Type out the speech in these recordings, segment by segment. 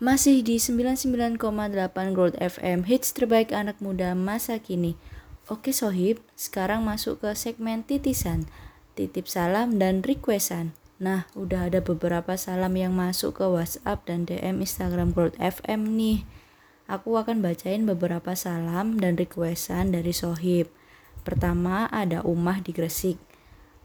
Masih di 99,8 Gold FM Hits terbaik anak muda masa kini. Oke Sohib, sekarang masuk ke segmen titisan. Titip salam dan requestan. Nah, udah ada beberapa salam yang masuk ke WhatsApp dan DM Instagram Gold FM nih. Aku akan bacain beberapa salam dan requestan dari Sohib. Pertama ada Umah di Gresik.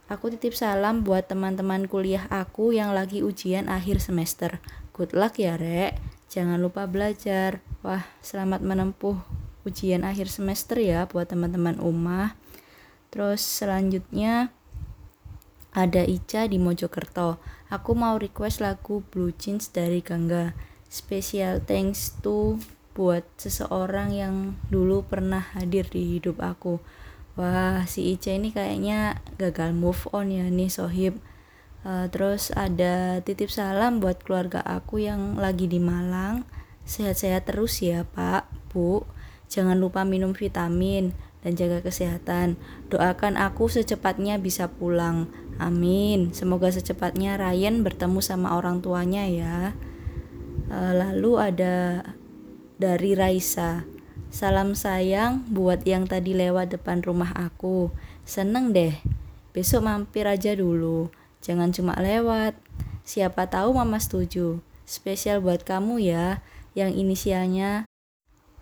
Aku titip salam buat teman-teman kuliah aku yang lagi ujian akhir semester. Good luck ya, Rek. Jangan lupa belajar. Wah, selamat menempuh ujian akhir semester ya buat teman-teman Umah. Terus selanjutnya ada Ica di Mojokerto. Aku mau request lagu Blue Jeans dari Gangga. Special thanks to buat seseorang yang dulu pernah hadir di hidup aku. Wah, si Ica ini kayaknya gagal move on ya nih Sohib Uh, terus ada titip salam buat keluarga aku yang lagi di Malang. Sehat-sehat terus ya Pak, Bu. Jangan lupa minum vitamin dan jaga kesehatan. Doakan aku secepatnya bisa pulang. Amin. Semoga secepatnya Ryan bertemu sama orang tuanya ya. Uh, lalu ada dari Raisa. Salam sayang buat yang tadi lewat depan rumah aku. Seneng deh. Besok mampir aja dulu. Jangan cuma lewat. Siapa tahu mama setuju. Spesial buat kamu ya, yang inisialnya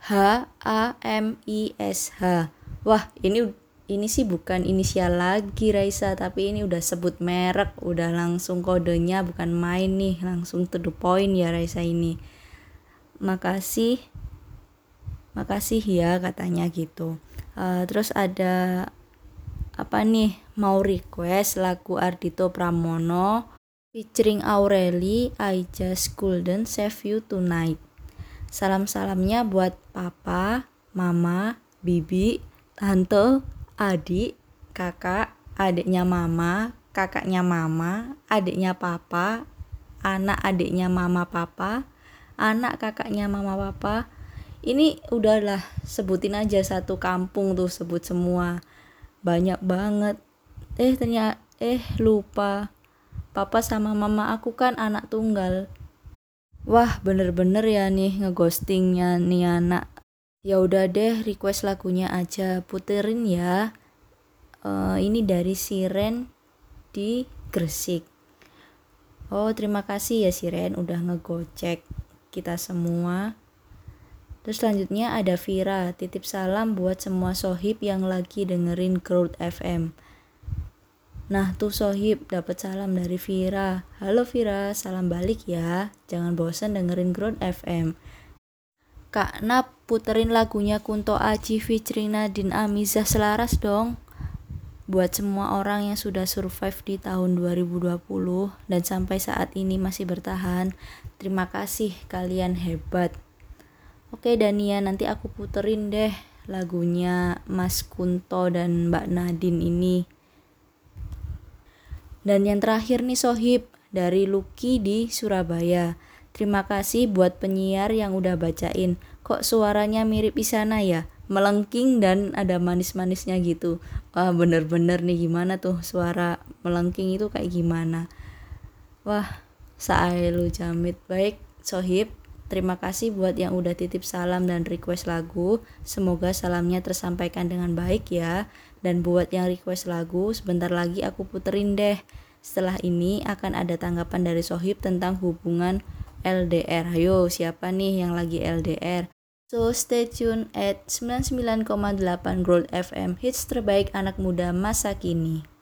H A M I S H. Wah, ini ini sih bukan inisial lagi Raisa, tapi ini udah sebut merek, udah langsung kodenya bukan main nih, langsung to the point ya Raisa ini. Makasih. Makasih ya katanya gitu. Uh, terus ada apa nih? Mau request lagu Ardito Pramono featuring Aureli I just couldn't save you tonight. Salam-salamnya buat papa mama bibi tante adik kakak adiknya mama kakaknya mama adiknya papa anak adiknya mama papa anak kakaknya mama papa. Ini udahlah sebutin aja satu kampung tuh sebut semua banyak banget. Eh ternyata eh lupa. Papa sama mama aku kan anak tunggal. Wah bener-bener ya nih ngeghostingnya nih anak. Ya udah deh request lagunya aja. Puterin ya. Uh, ini dari Siren di Gresik. Oh terima kasih ya Siren udah ngegocek kita semua Terus selanjutnya ada Vira, titip salam buat semua sohib yang lagi dengerin Growth FM. Nah tuh sohib dapat salam dari Vira. Halo Vira, salam balik ya. Jangan bosan dengerin Growth FM. Kak Nap puterin lagunya Kunto Aji featuring Nadine Amizah selaras dong. Buat semua orang yang sudah survive di tahun 2020 dan sampai saat ini masih bertahan, terima kasih kalian hebat. Oke Dania, nanti aku puterin deh lagunya Mas Kunto dan Mbak Nadine ini. Dan yang terakhir nih Sohib, dari Lucky di Surabaya. Terima kasih buat penyiar yang udah bacain. Kok suaranya mirip Isana ya? Melengking dan ada manis-manisnya gitu. Wah bener-bener nih gimana tuh suara melengking itu kayak gimana. Wah, saai lu jamit. Baik, Sohib, Terima kasih buat yang udah titip salam dan request lagu. Semoga salamnya tersampaikan dengan baik ya. Dan buat yang request lagu, sebentar lagi aku puterin deh. Setelah ini akan ada tanggapan dari Sohib tentang hubungan LDR. Ayo, siapa nih yang lagi LDR? So stay tune at 99,8 Gold FM Hits terbaik anak muda masa kini.